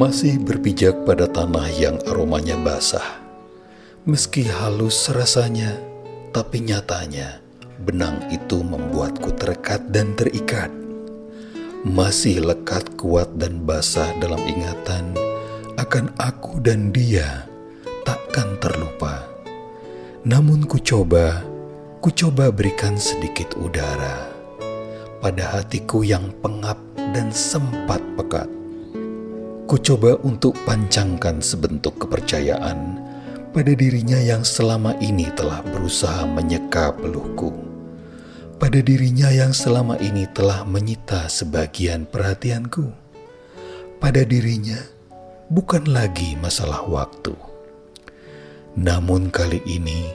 masih berpijak pada tanah yang aromanya basah. Meski halus rasanya, tapi nyatanya benang itu membuatku terekat dan terikat. Masih lekat kuat dan basah dalam ingatan akan aku dan dia takkan terlupa. Namun ku coba, ku coba berikan sedikit udara pada hatiku yang pengap dan sempat pekat. Ku coba untuk pancangkan sebentuk kepercayaan pada dirinya yang selama ini telah berusaha menyeka peluhku. Pada dirinya yang selama ini telah menyita sebagian perhatianku. Pada dirinya bukan lagi masalah waktu. Namun kali ini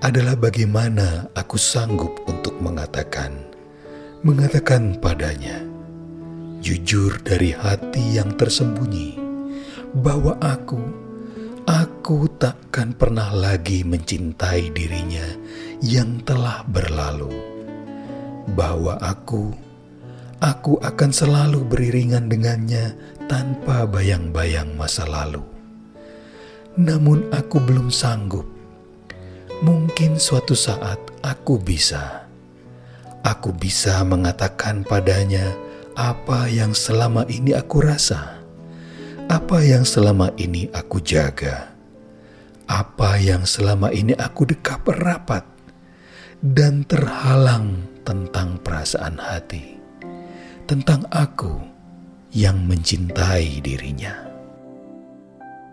adalah bagaimana aku sanggup untuk mengatakan, mengatakan padanya, jujur dari hati yang tersembunyi bahwa aku, aku takkan pernah lagi mencintai dirinya yang telah berlalu. Bahwa aku, aku akan selalu beriringan dengannya tanpa bayang-bayang masa lalu. Namun aku belum sanggup. Mungkin suatu saat aku bisa. Aku bisa mengatakan padanya apa yang selama ini aku rasa, apa yang selama ini aku jaga, apa yang selama ini aku dekap rapat, dan terhalang tentang perasaan hati, tentang aku yang mencintai dirinya.